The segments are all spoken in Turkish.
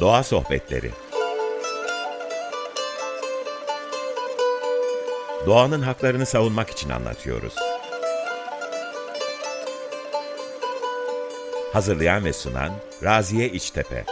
Doğa Sohbetleri Doğanın haklarını savunmak için anlatıyoruz. Hazırlayan ve sunan Raziye İçtepe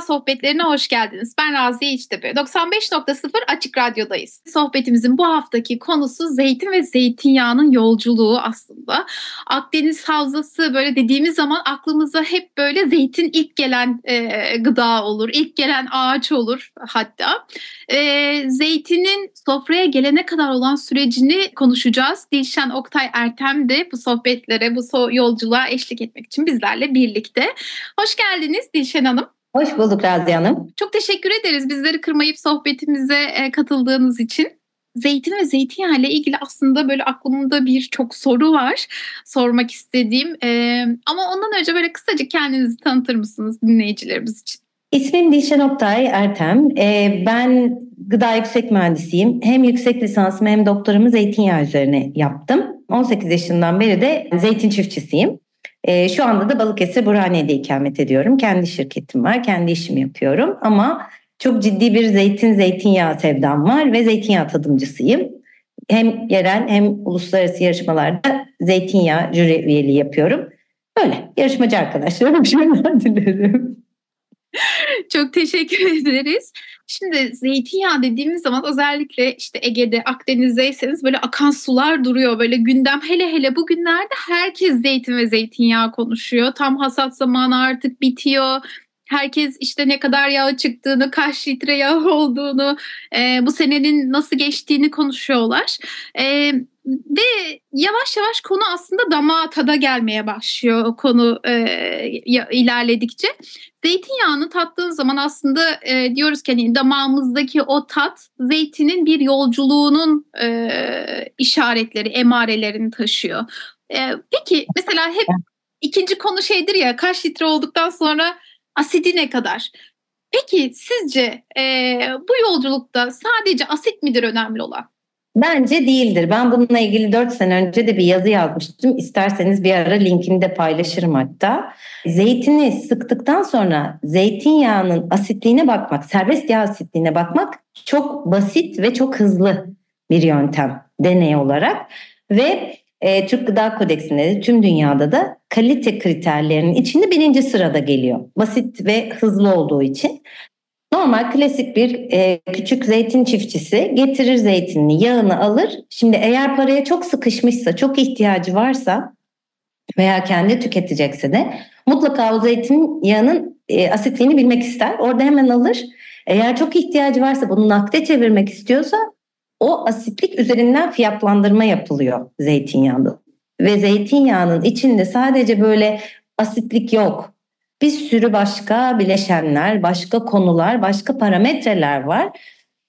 Sohbetlerine hoş geldiniz. Ben Raziye İçtepe. 95.0 Açık Radyo'dayız. Sohbetimizin bu haftaki konusu zeytin ve zeytinyağının yolculuğu aslında. Akdeniz Havzası böyle dediğimiz zaman aklımıza hep böyle zeytin ilk gelen e, gıda olur, ilk gelen ağaç olur hatta. E, zeytinin sofraya gelene kadar olan sürecini konuşacağız. Dilşen Oktay Ertem de bu sohbetlere, bu yolculuğa eşlik etmek için bizlerle birlikte. Hoş geldiniz Dilşen Hanım. Hoş bulduk Raziye Hanım. Çok teşekkür ederiz bizleri kırmayıp sohbetimize e, katıldığınız için. Zeytin ve zeytinyağı ile ilgili aslında böyle aklımda birçok soru var sormak istediğim. Ee, ama ondan önce böyle kısaca kendinizi tanıtır mısınız dinleyicilerimiz için? İsmim Dilşen Oktay Ertem. Ee, ben gıda yüksek mühendisiyim. Hem yüksek lisansımı hem doktoramı zeytinyağı üzerine yaptım. 18 yaşından beri de zeytin çiftçisiyim. E, şu anda da Balıkesir Burhaniye'de ikamet ediyorum. Kendi şirketim var, kendi işimi yapıyorum ama çok ciddi bir zeytin zeytinyağı sevdam var ve zeytinyağı tadımcısıyım. Hem yerel hem uluslararası yarışmalarda zeytinyağı jüri üyeliği yapıyorum. Böyle yarışmacı arkadaşlarım başarılar dilerim. Çok teşekkür ederiz. Şimdi zeytinyağı dediğimiz zaman özellikle işte Ege'de, Akdeniz'deyseniz böyle akan sular duruyor. Böyle gündem hele hele bugünlerde herkes zeytin ve zeytinyağı konuşuyor. Tam hasat zamanı artık bitiyor. Herkes işte ne kadar yağ çıktığını, kaç litre yağ olduğunu, e, bu senenin nasıl geçtiğini konuşuyorlar. E, ve yavaş yavaş konu aslında damağa tada gelmeye başlıyor o konu e, ilerledikçe. Zeytinyağını tattığın zaman aslında e, diyoruz ki hani damağımızdaki o tat zeytinin bir yolculuğunun e, işaretleri, emarelerini taşıyor. E, peki mesela hep ikinci konu şeydir ya kaç litre olduktan sonra asidi ne kadar? Peki sizce e, bu yolculukta sadece asit midir önemli olan? Bence değildir. Ben bununla ilgili 4 sene önce de bir yazı yazmıştım. İsterseniz bir ara linkini de paylaşırım hatta. Zeytini sıktıktan sonra zeytinyağının asitliğine bakmak, serbest yağ asitliğine bakmak çok basit ve çok hızlı bir yöntem deney olarak. Ve e, Türk Gıda Kodeksinde de tüm dünyada da kalite kriterlerinin içinde birinci sırada geliyor. Basit ve hızlı olduğu için. Normal klasik bir e, küçük zeytin çiftçisi getirir zeytinini, yağını alır. Şimdi eğer paraya çok sıkışmışsa, çok ihtiyacı varsa veya kendi tüketecekse de mutlaka o zeytin yağının e, asitliğini bilmek ister. Orada hemen alır. Eğer çok ihtiyacı varsa bunu nakde çevirmek istiyorsa o asitlik üzerinden fiyatlandırma yapılıyor zeytinyağında. Ve zeytinyağının içinde sadece böyle asitlik yok bir sürü başka bileşenler, başka konular, başka parametreler var,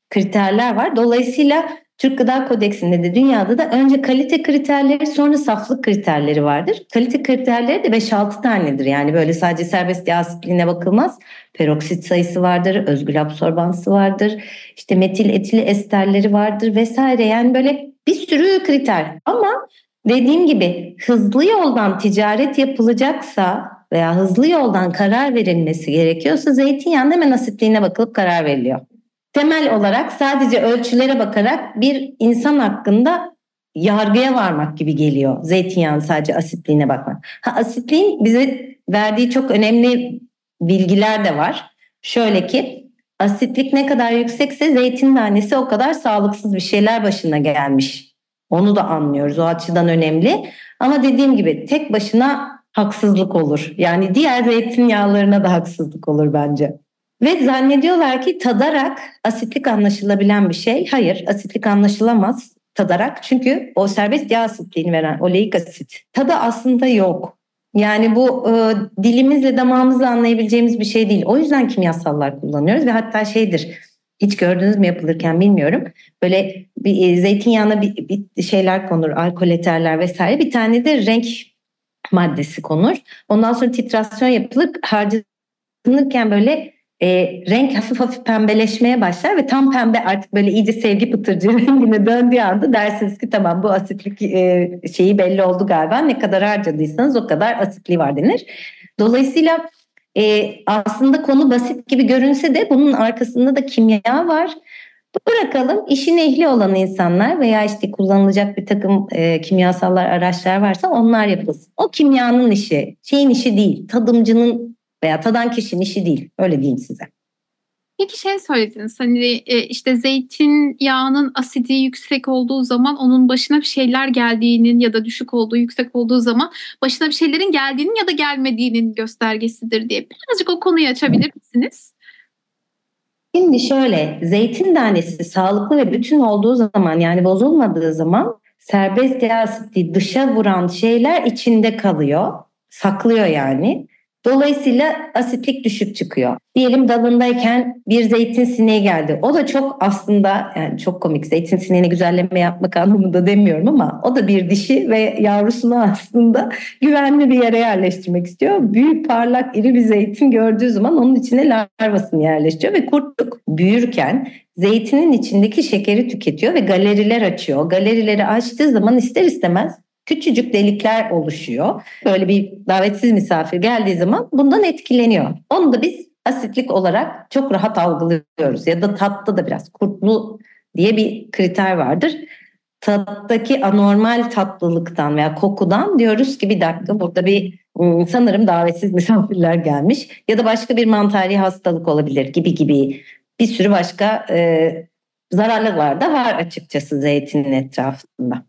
kriterler var. Dolayısıyla Türk Gıda Kodeksinde de dünyada da önce kalite kriterleri sonra saflık kriterleri vardır. Kalite kriterleri de 5-6 tanedir. Yani böyle sadece serbest yağ asitliğine bakılmaz. Peroksit sayısı vardır, özgül absorbansı vardır, işte metil etili esterleri vardır vesaire. Yani böyle bir sürü kriter. Ama dediğim gibi hızlı yoldan ticaret yapılacaksa veya hızlı yoldan karar verilmesi gerekiyorsa zeytinyağının hemen asitliğine bakılıp karar veriliyor. Temel olarak sadece ölçülere bakarak bir insan hakkında yargıya varmak gibi geliyor. Zeytinyağının sadece asitliğine bakmak. Ha, asitliğin bize verdiği çok önemli bilgiler de var. Şöyle ki asitlik ne kadar yüksekse zeytin tanesi o kadar sağlıksız bir şeyler başına gelmiş. Onu da anlıyoruz. O açıdan önemli. Ama dediğim gibi tek başına haksızlık olur. Yani diğer zeytinyağlarına da haksızlık olur bence. Ve zannediyorlar ki tadarak asitlik anlaşılabilen bir şey. Hayır, asitlik anlaşılamaz tadarak. Çünkü o serbest yağ asitliğini veren oleik asit tadı aslında yok. Yani bu e, dilimizle damağımızla anlayabileceğimiz bir şey değil. O yüzden kimyasallar kullanıyoruz ve hatta şeydir hiç gördünüz mü yapılırken bilmiyorum. Böyle bir e, zeytinyağına bir, bir şeyler konur, alkol eterler vesaire. Bir tane de renk maddesi konur. Ondan sonra titrasyon yapılır. Harcı ısınırken böyle e, renk hafif hafif pembeleşmeye başlar ve tam pembe artık böyle iyice sevgi pıtırcı rengine döndüğü anda dersiniz ki tamam bu asitlik e, şeyi belli oldu galiba. Ne kadar harcadıysanız o kadar asitliği var denir. Dolayısıyla e, aslında konu basit gibi görünse de bunun arkasında da kimya var. Bırakalım işin ehli olan insanlar veya işte kullanılacak bir takım e, kimyasallar, araçlar varsa onlar yapılsın. O kimyanın işi, şeyin işi değil, tadımcının veya tadan kişinin işi değil. Öyle diyeyim size. Peki şey söylediniz hani e, işte zeytin yağının asidi yüksek olduğu zaman onun başına bir şeyler geldiğinin ya da düşük olduğu yüksek olduğu zaman başına bir şeylerin geldiğinin ya da gelmediğinin göstergesidir diye birazcık o konuyu açabilir misiniz? Şimdi şöyle zeytin tanesi sağlıklı ve bütün olduğu zaman yani bozulmadığı zaman serbest yağ asidi dışa vuran şeyler içinde kalıyor. Saklıyor yani. Dolayısıyla asitlik düşük çıkıyor. Diyelim dalındayken bir zeytin sineği geldi. O da çok aslında yani çok komik zeytin sineğine güzelleme yapmak anlamında demiyorum ama o da bir dişi ve yavrusunu aslında güvenli bir yere yerleştirmek istiyor. Büyük parlak iri bir zeytin gördüğü zaman onun içine larvasını yerleştiriyor ve kurtluk büyürken zeytinin içindeki şekeri tüketiyor ve galeriler açıyor. Galerileri açtığı zaman ister istemez küçücük delikler oluşuyor. Böyle bir davetsiz misafir geldiği zaman bundan etkileniyor. Onu da biz asitlik olarak çok rahat algılıyoruz. Ya da tatta da biraz kurtlu diye bir kriter vardır. Tattaki anormal tatlılıktan veya kokudan diyoruz ki bir dakika burada bir ıı, sanırım davetsiz misafirler gelmiş ya da başka bir mantari hastalık olabilir gibi gibi bir sürü başka e, zararlılar da var açıkçası zeytinin etrafında.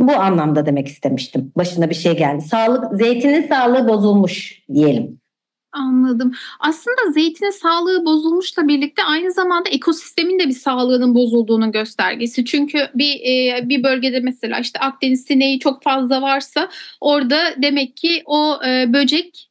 Bu anlamda demek istemiştim. Başına bir şey geldi. Sağlık, zeytinin sağlığı bozulmuş diyelim. Anladım. Aslında zeytinin sağlığı bozulmuşla birlikte aynı zamanda ekosistemin de bir sağlığının bozulduğunun göstergesi. Çünkü bir e, bir bölgede mesela işte Akdeniz sineği çok fazla varsa orada demek ki o e, böcek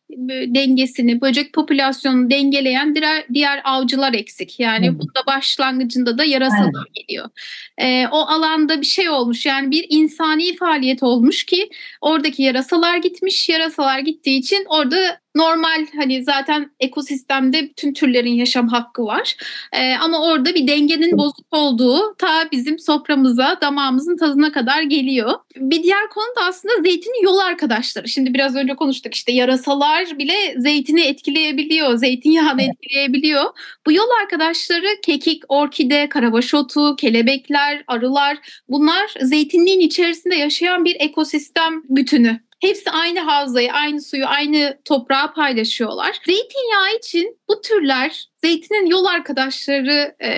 dengesini, böcek popülasyonunu dengeleyen diğer, diğer avcılar eksik. Yani Hı. bunda başlangıcında da yarasalar evet. geliyor. Ee, o alanda bir şey olmuş yani bir insani faaliyet olmuş ki oradaki yarasalar gitmiş. Yarasalar gittiği için orada normal hani zaten ekosistemde bütün türlerin yaşam hakkı var. Ee, ama orada bir dengenin bozuk olduğu ta bizim soframıza, damağımızın tadına kadar geliyor. Bir diğer konu da aslında zeytinin yol arkadaşları. Şimdi biraz önce konuştuk işte yarasalar bile zeytini etkileyebiliyor, zeytinyağını etkileyebiliyor. Bu yol arkadaşları kekik, orkide, karabaş otu, kelebekler, arılar bunlar zeytinliğin içerisinde yaşayan bir ekosistem bütünü. Hepsi aynı havzayı, aynı suyu, aynı toprağı paylaşıyorlar. Zeytinyağı için bu türler zeytinin yol arkadaşları e,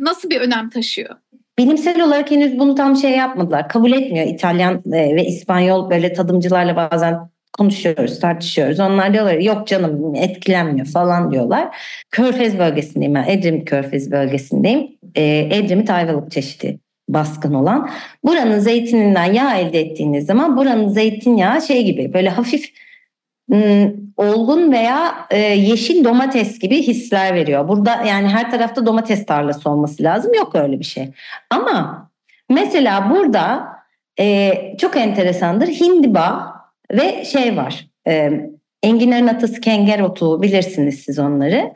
nasıl bir önem taşıyor? Bilimsel olarak henüz bunu tam şey yapmadılar. Kabul etmiyor İtalyan ve İspanyol böyle tadımcılarla bazen konuşuyoruz, tartışıyoruz. Onlar diyorlar yok canım etkilenmiyor falan diyorlar. Körfez bölgesindeyim ben. Edremit Körfez bölgesindeyim. E, Edremit ayvalık çeşidi baskın olan. Buranın zeytininden yağ elde ettiğiniz zaman buranın zeytinyağı şey gibi böyle hafif olgun veya e, yeşil domates gibi hisler veriyor. Burada yani her tarafta domates tarlası olması lazım. Yok öyle bir şey. Ama mesela burada e, çok enteresandır. Hindiba ve şey var. E, enginlerin atası kenger otu bilirsiniz siz onları.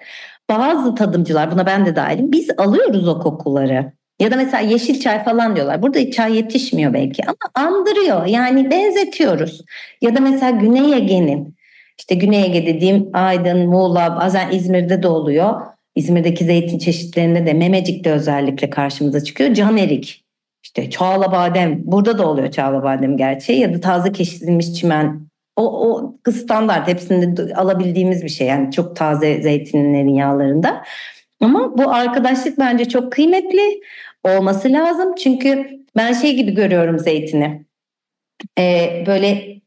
Bazı tadımcılar buna ben de dahilim. Biz alıyoruz o kokuları. Ya da mesela yeşil çay falan diyorlar. Burada çay yetişmiyor belki ama andırıyor. Yani benzetiyoruz. Ya da mesela Güney Ege'nin işte Güney Ege dediğim Aydın, Muğla, bazen İzmir'de de oluyor. İzmir'deki zeytin çeşitlerinde de Memecik'te özellikle karşımıza çıkıyor. Can erik, işte çağla badem, burada da oluyor çağla badem gerçeği ya da taze kesilmiş çimen. O, o standart hepsinde alabildiğimiz bir şey yani çok taze zeytinlerin yağlarında. Ama bu arkadaşlık bence çok kıymetli olması lazım. Çünkü ben şey gibi görüyorum zeytini. Ee, böyle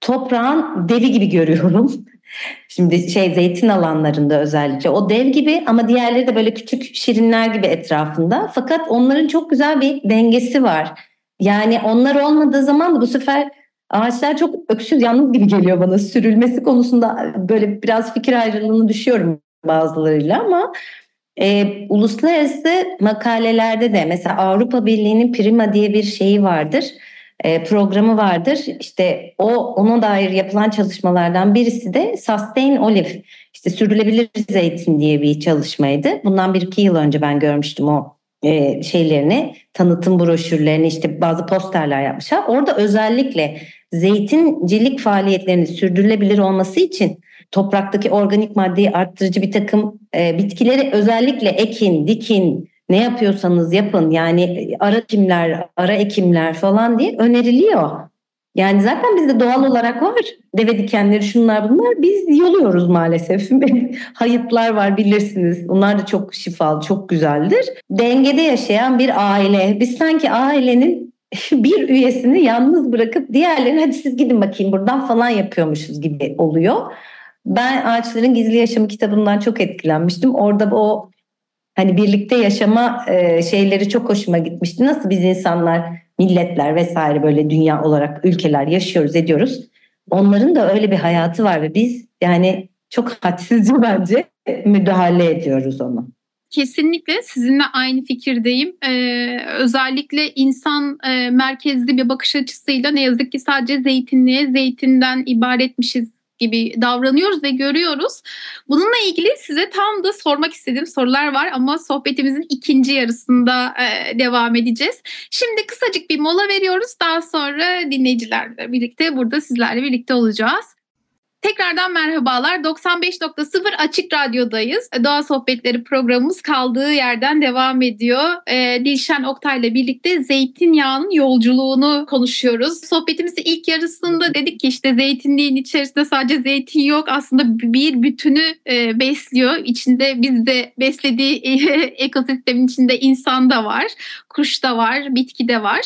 toprağın devi gibi görüyorum. Şimdi şey zeytin alanlarında özellikle o dev gibi ama diğerleri de böyle küçük şirinler gibi etrafında. Fakat onların çok güzel bir dengesi var. Yani onlar olmadığı zaman da bu sefer ağaçlar çok öksüz yalnız gibi geliyor bana. Sürülmesi konusunda böyle biraz fikir ayrılığını düşüyorum bazılarıyla ama e, uluslararası makalelerde de mesela Avrupa Birliği'nin Prima diye bir şeyi vardır. E, programı vardır. İşte o ona dair yapılan çalışmalardan birisi de Sustain Olive, işte sürdürülebilir zeytin diye bir çalışmaydı. Bundan bir iki yıl önce ben görmüştüm o e, şeylerini, tanıtım broşürlerini, işte bazı posterler yapmışlar. Orada özellikle zeytincilik faaliyetlerinin sürdürülebilir olması için topraktaki organik maddeyi arttırıcı bir takım e, bitkileri özellikle ekin, dikin, ne yapıyorsanız yapın yani ara ekimler, ara ekimler falan diye öneriliyor. Yani zaten bizde doğal olarak var. Deve dikenleri şunlar bunlar. Biz yoluyoruz maalesef. Hayıtlar var bilirsiniz. Onlar da çok şifalı, çok güzeldir. Dengede yaşayan bir aile. Biz sanki ailenin bir üyesini yalnız bırakıp diğerlerini hadi siz gidin bakayım buradan falan yapıyormuşuz gibi oluyor. Ben Ağaçların Gizli Yaşamı kitabından çok etkilenmiştim. Orada o hani birlikte yaşama e, şeyleri çok hoşuma gitmişti. Nasıl biz insanlar, milletler vesaire böyle dünya olarak ülkeler yaşıyoruz, ediyoruz. Onların da öyle bir hayatı var ve biz yani çok hadsizce bence müdahale ediyoruz onu. Kesinlikle sizinle aynı fikirdeyim. Ee, özellikle insan e, merkezli bir bakış açısıyla ne yazık ki sadece zeytinliğe, zeytinden ibaretmişiz gibi davranıyoruz ve görüyoruz. Bununla ilgili size tam da sormak istediğim sorular var ama sohbetimizin ikinci yarısında e, devam edeceğiz. Şimdi kısacık bir mola veriyoruz. Daha sonra dinleyicilerle birlikte burada sizlerle birlikte olacağız. Tekrardan merhabalar. 95.0 Açık Radyo'dayız. Doğa Sohbetleri programımız kaldığı yerden devam ediyor. E, Dilşen Oktay'la birlikte zeytinyağının yolculuğunu konuşuyoruz. Sohbetimizin ilk yarısında dedik ki işte zeytinliğin içerisinde sadece zeytin yok. Aslında bir bütünü e, besliyor. İçinde biz de beslediği ekosistemin içinde insan da var, kuş da var, bitki de var.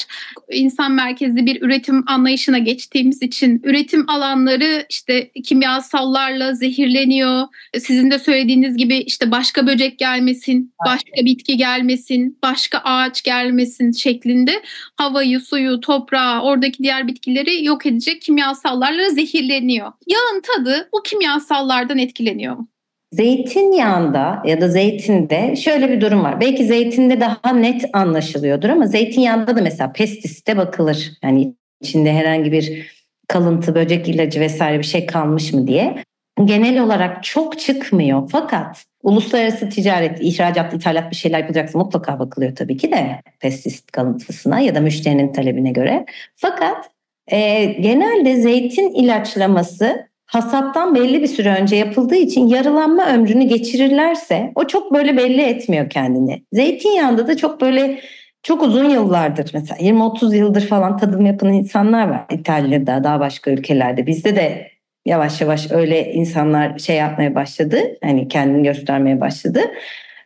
İnsan merkezli bir üretim anlayışına geçtiğimiz için üretim alanları işte kimyasallarla zehirleniyor. Sizin de söylediğiniz gibi işte başka böcek gelmesin, başka bitki gelmesin, başka ağaç gelmesin şeklinde havayı, suyu, toprağı, oradaki diğer bitkileri yok edecek kimyasallarla zehirleniyor. Yağın tadı bu kimyasallardan etkileniyor mu? Zeytinyağında ya da zeytinde şöyle bir durum var. Belki zeytinde daha net anlaşılıyordur ama zeytinyağında da mesela pestisite bakılır. Yani içinde herhangi bir kalıntı, böcek ilacı vesaire bir şey kalmış mı diye. Genel olarak çok çıkmıyor fakat uluslararası ticaret, ihracat, ithalat bir şeyler yapılacaksa mutlaka bakılıyor tabii ki de pestisit kalıntısına ya da müşterinin talebine göre. Fakat e, genelde zeytin ilaçlaması hasattan belli bir süre önce yapıldığı için yarılanma ömrünü geçirirlerse o çok böyle belli etmiyor kendini. Zeytinyağında da çok böyle çok uzun yıllardır mesela 20-30 yıldır falan tadım yapan insanlar var İtalya'da daha başka ülkelerde. Bizde de yavaş yavaş öyle insanlar şey yapmaya başladı. Hani kendini göstermeye başladı.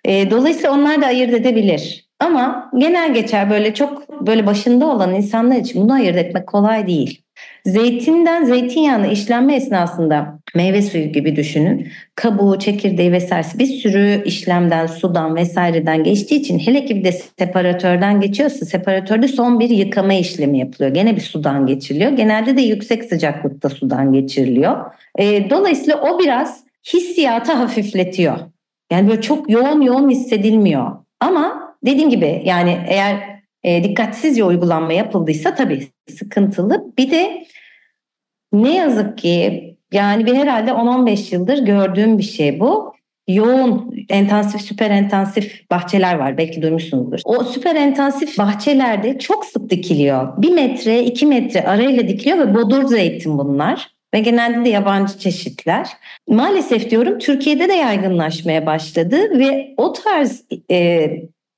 E, dolayısıyla onlar da ayırt edebilir. Ama genel geçer böyle çok böyle başında olan insanlar için bunu ayırt etmek kolay değil. Zeytinden zeytinyağına işlenme esnasında meyve suyu gibi düşünün. Kabuğu, çekirdeği vesairesi bir sürü işlemden, sudan vesaireden geçtiği için hele ki bir de separatörden geçiyorsa separatörde son bir yıkama işlemi yapılıyor. Gene bir sudan geçiriliyor. Genelde de yüksek sıcaklıkta sudan geçiriliyor. E, dolayısıyla o biraz hissiyatı hafifletiyor. Yani böyle çok yoğun yoğun hissedilmiyor. Ama dediğim gibi yani eğer e, dikkatsizce uygulanma yapıldıysa tabii sıkıntılı. Bir de ne yazık ki yani bir herhalde 10-15 yıldır gördüğüm bir şey bu. Yoğun, intensif, süper intensif bahçeler var. Belki duymuşsunuzdur. O süper intensif bahçelerde çok sık dikiliyor. Bir metre, iki metre arayla dikiliyor ve bodur zeytin bunlar. Ve genelde de yabancı çeşitler. Maalesef diyorum Türkiye'de de yaygınlaşmaya başladı ve o tarz e,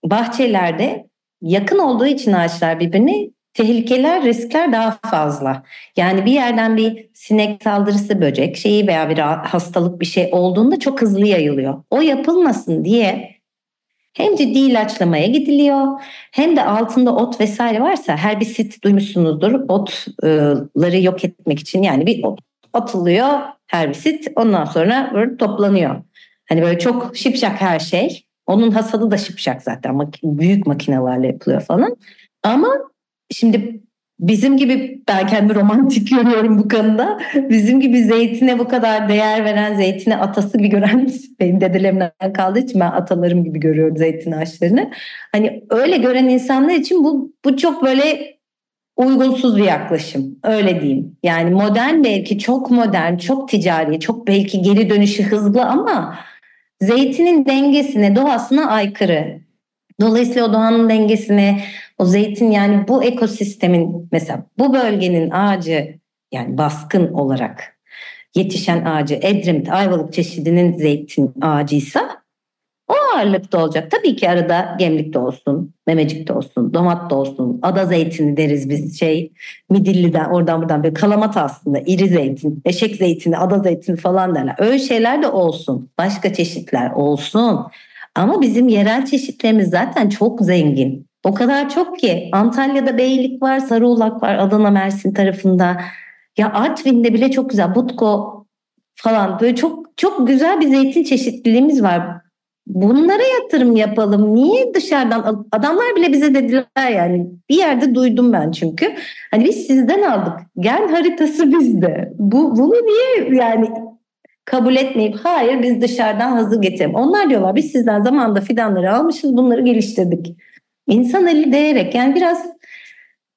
bahçelerde yakın olduğu için ağaçlar birbirine tehlikeler, riskler daha fazla. Yani bir yerden bir sinek saldırısı, böcek şeyi veya bir hastalık bir şey olduğunda çok hızlı yayılıyor. O yapılmasın diye hem ciddi ilaçlamaya gidiliyor hem de altında ot vesaire varsa her bir sit duymuşsunuzdur otları yok etmek için yani bir ot atılıyor her bir sit ondan sonra toplanıyor. Hani böyle çok şipşak her şey. Onun hasadı da şipşak zaten büyük makinelerle yapılıyor falan. Ama Şimdi bizim gibi ben kendi romantik görüyorum bu konuda. Bizim gibi zeytine bu kadar değer veren, zeytine atası gibi gören benim dedelerimden kaldığı için ben atalarım gibi görüyorum zeytin ağaçlarını. Hani öyle gören insanlar için bu, bu çok böyle uygunsuz bir yaklaşım. Öyle diyeyim. Yani modern belki çok modern, çok ticari, çok belki geri dönüşü hızlı ama zeytinin dengesine, doğasına aykırı. Dolayısıyla o doğanın dengesine, o zeytin yani bu ekosistemin mesela bu bölgenin ağacı yani baskın olarak yetişen ağacı Edremit Ayvalık çeşidinin zeytin ağacıysa ağırlıkta olacak. Tabii ki arada gemlik de olsun, memecik de olsun, domat da olsun, ada zeytini deriz biz şey Midilli'den oradan buradan bir kalamat aslında iri zeytin, eşek zeytini, ada zeytini falan derler. Öyle şeyler de olsun. Başka çeşitler olsun. Ama bizim yerel çeşitlerimiz zaten çok zengin. O kadar çok ki Antalya'da Beylik var, Sarıulak var, Adana Mersin tarafında. Ya Artvin'de bile çok güzel Butko falan böyle çok çok güzel bir zeytin çeşitliliğimiz var. Bunlara yatırım yapalım. Niye dışarıdan adamlar bile bize dediler yani bir yerde duydum ben çünkü. Hani biz sizden aldık. Gen haritası bizde. Bu bunu niye yani kabul etmeyip hayır biz dışarıdan hazır getirelim. Onlar diyorlar biz sizden zamanında fidanları almışız bunları geliştirdik. İnsan eli değerek yani biraz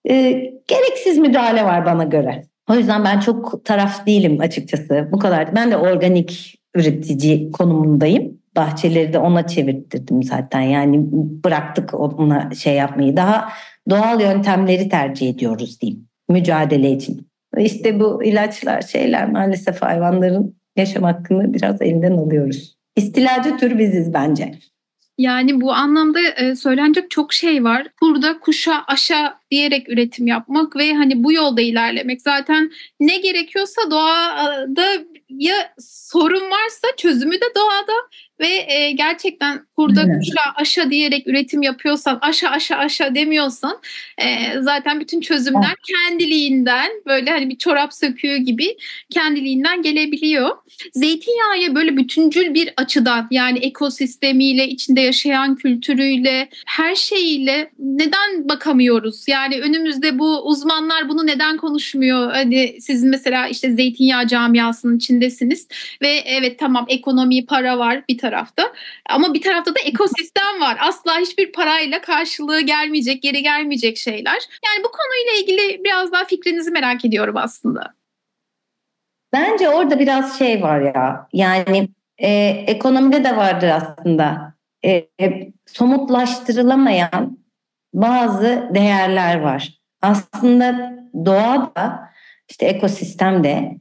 e, gereksiz müdahale var bana göre. O yüzden ben çok taraf değilim açıkçası. Bu kadar. Ben de organik üretici konumundayım. Bahçeleri de ona çevirttirdim zaten. Yani bıraktık ona şey yapmayı. Daha doğal yöntemleri tercih ediyoruz diyeyim. Mücadele için. İşte bu ilaçlar şeyler maalesef hayvanların yaşam hakkını biraz elinden alıyoruz. İstilacı tür biziz bence. Yani bu anlamda e, söylenecek çok şey var. Burada kuşa aşa diyerek üretim yapmak ve hani bu yolda ilerlemek. Zaten ne gerekiyorsa doğada ya sorun varsa çözümü de doğada ve e, gerçekten burada evet. kuşa aşa diyerek üretim yapıyorsan aşa aşa aşa demiyorsan e, zaten bütün çözümler evet. kendiliğinden böyle hani bir çorap söküğü gibi kendiliğinden gelebiliyor. Zeytinyağı böyle bütüncül bir açıdan yani ekosistemiyle içinde yaşayan kültürüyle her şeyiyle neden bakamıyoruz? Yani önümüzde bu uzmanlar bunu neden konuşmuyor? Hani siz mesela işte zeytinyağı camiasının içindesiniz ve evet tamam ekonomi para var bir tarafta ama bir tarafta da ekosistem var. Asla hiçbir parayla karşılığı gelmeyecek, geri gelmeyecek şeyler. Yani bu konuyla ilgili biraz daha fikrinizi merak ediyorum aslında. Bence orada biraz şey var ya. Yani e, ekonomide de vardır aslında. E, e, somutlaştırılamayan bazı değerler var. Aslında doğada işte ekosistemde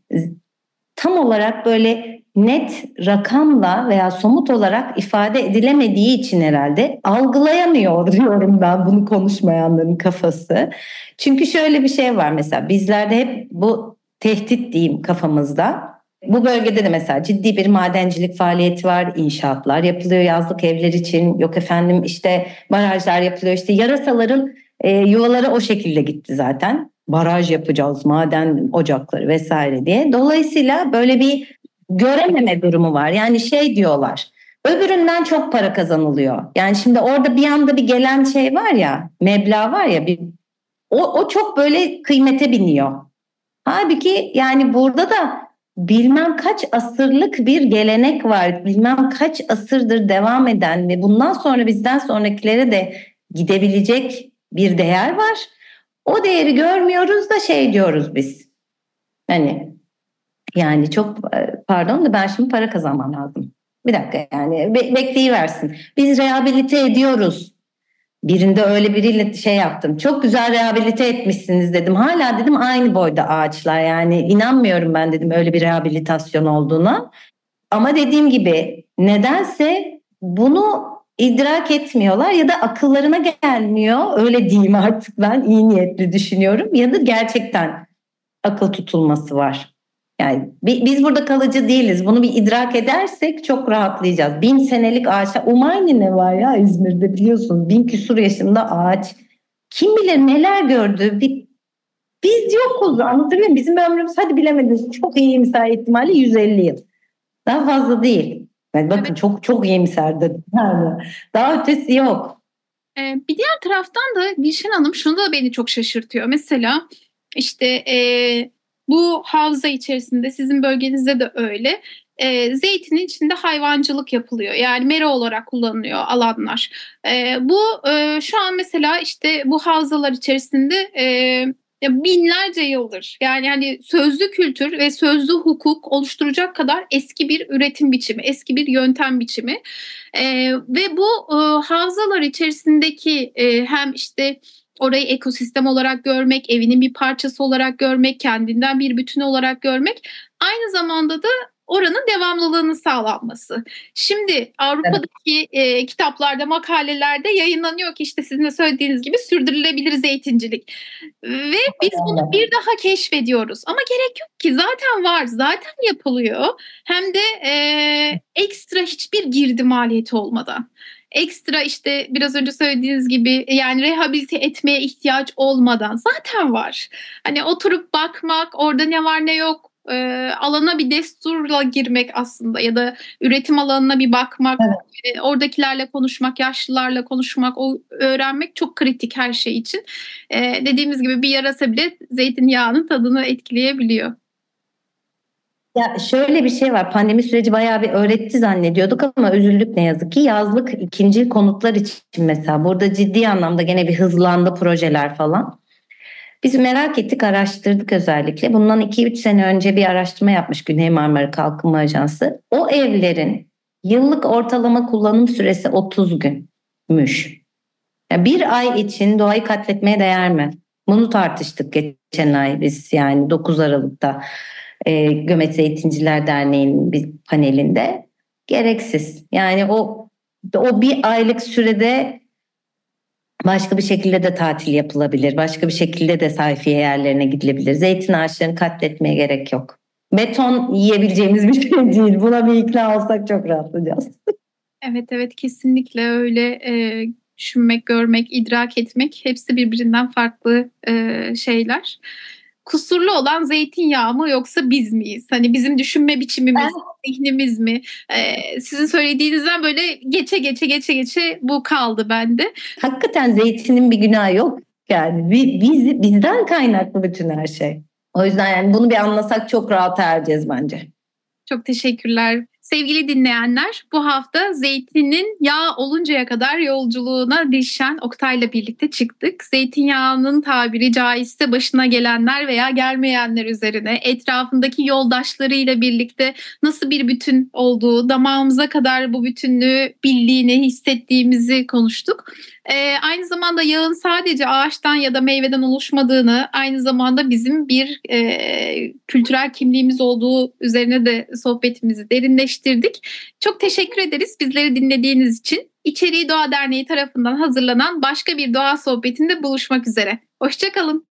tam olarak böyle net rakamla veya somut olarak ifade edilemediği için herhalde algılayamıyor diyorum ben bunu konuşmayanların kafası. Çünkü şöyle bir şey var mesela bizlerde hep bu tehdit diyeyim kafamızda. Bu bölgede de mesela ciddi bir madencilik faaliyeti var, inşaatlar yapılıyor yazlık evler için. Yok efendim işte barajlar yapılıyor. İşte yarasaların e, yuvaları o şekilde gitti zaten. Baraj yapacağız, maden ocakları vesaire diye. Dolayısıyla böyle bir görememe durumu var. Yani şey diyorlar. Öbüründen çok para kazanılıyor. Yani şimdi orada bir anda bir gelen şey var ya, meblağ var ya bir o, o çok böyle kıymete biniyor. Halbuki yani burada da bilmem kaç asırlık bir gelenek var. Bilmem kaç asırdır devam eden ve bundan sonra bizden sonrakilere de gidebilecek bir değer var. O değeri görmüyoruz da şey diyoruz biz. Hani yani çok e, pardon da ben şimdi para kazanmam lazım. Bir dakika yani be- bekleyiversin. Biz rehabilite ediyoruz. Birinde öyle biriyle şey yaptım. Çok güzel rehabilite etmişsiniz dedim. Hala dedim aynı boyda ağaçlar yani inanmıyorum ben dedim öyle bir rehabilitasyon olduğuna. Ama dediğim gibi nedense bunu idrak etmiyorlar ya da akıllarına gelmiyor. Öyle diyeyim artık ben iyi niyetli düşünüyorum ya da gerçekten akıl tutulması var. Yani biz burada kalıcı değiliz. Bunu bir idrak edersek çok rahatlayacağız. Bin senelik ağaçlar. Umayni ne var ya İzmir'de biliyorsunuz. Bin küsur yaşında ağaç. Kim bilir neler gördü. Bir, biz yokuz anlatabiliyor muyum? Bizim ömrümüz hadi bilemediniz çok iyi iyimser ihtimali 150 yıl. Daha fazla değil. Yani bakın evet. çok çok iyimserdir. Yani daha ötesi yok. Ee, bir diğer taraftan da Gülşen Hanım şunu da beni çok şaşırtıyor. Mesela işte e, bu havza içerisinde sizin bölgenizde de öyle. E, zeytinin içinde hayvancılık yapılıyor. Yani mera olarak kullanılıyor alanlar. E, bu e, şu an mesela işte bu havzalar içerisinde e, binlerce yıldır yani hani sözlü kültür ve sözlü hukuk oluşturacak kadar eski bir üretim biçimi, eski bir yöntem biçimi ee, ve bu e, havzalar içerisindeki e, hem işte orayı ekosistem olarak görmek, evinin bir parçası olarak görmek, kendinden bir bütün olarak görmek aynı zamanda da oranın devamlılığının sağlanması. Şimdi Avrupa'daki evet. e, kitaplarda, makalelerde yayınlanıyor ki işte sizin de söylediğiniz gibi sürdürülebilir zeytincilik. Ve biz bunu bir daha keşfediyoruz. Ama gerek yok ki zaten var, zaten yapılıyor. Hem de e, ekstra hiçbir girdi maliyeti olmadan ekstra işte biraz önce söylediğiniz gibi yani rehabilite etmeye ihtiyaç olmadan zaten var. Hani oturup bakmak, orada ne var ne yok e, alana bir desturla girmek aslında ya da üretim alanına bir bakmak, evet. e, oradakilerle konuşmak, yaşlılarla konuşmak, o öğrenmek çok kritik her şey için. E, dediğimiz gibi bir yarasa bile zeytinyağının tadını etkileyebiliyor. Ya şöyle bir şey var. Pandemi süreci bayağı bir öğretti zannediyorduk ama üzüldük ne yazık ki. Yazlık ikinci konutlar için mesela burada ciddi anlamda gene bir hızlandı projeler falan. Biz merak ettik, araştırdık özellikle. Bundan 2-3 sene önce bir araştırma yapmış Güney Marmara Kalkınma Ajansı. O evlerin yıllık ortalama kullanım süresi 30 günmüş. Yani bir ay için doğayı katletmeye değer mi? Bunu tartıştık geçen ay biz yani 9 Aralık'ta e, Gömet Zeytinciler Derneği'nin bir panelinde. Gereksiz. Yani o o bir aylık sürede Başka bir şekilde de tatil yapılabilir. Başka bir şekilde de sayfiye yerlerine gidilebilir. Zeytin ağaçlarını katletmeye gerek yok. Beton yiyebileceğimiz bir şey değil. Buna bir ikna olsak çok rahatlayacağız. Evet evet kesinlikle öyle. E, düşünmek, görmek, idrak etmek hepsi birbirinden farklı e, şeyler kusurlu olan zeytinyağı mı yoksa biz miyiz? Hani bizim düşünme biçimimiz, ben... zihnimiz mi? Ee, sizin söylediğinizden böyle geçe geçe geçe geçe bu kaldı bende. Hakikaten zeytinin bir günahı yok yani. Biz, bizden kaynaklı bütün her şey. O yüzden yani bunu bir anlasak çok rahat ereceğiz bence. Çok teşekkürler. Sevgili dinleyenler bu hafta zeytinin yağ oluncaya kadar yolculuğuna Dilşen Oktay'la birlikte çıktık. Zeytinyağının tabiri caizse başına gelenler veya gelmeyenler üzerine etrafındaki yoldaşlarıyla birlikte nasıl bir bütün olduğu, damağımıza kadar bu bütünlüğü bildiğini, hissettiğimizi konuştuk. E, aynı zamanda yağın sadece ağaçtan ya da meyveden oluşmadığını, aynı zamanda bizim bir e, kültürel kimliğimiz olduğu üzerine de sohbetimizi derinleştirdik. Çok teşekkür ederiz bizleri dinlediğiniz için. İçeriği Doğa Derneği tarafından hazırlanan başka bir doğa sohbetinde buluşmak üzere. Hoşçakalın.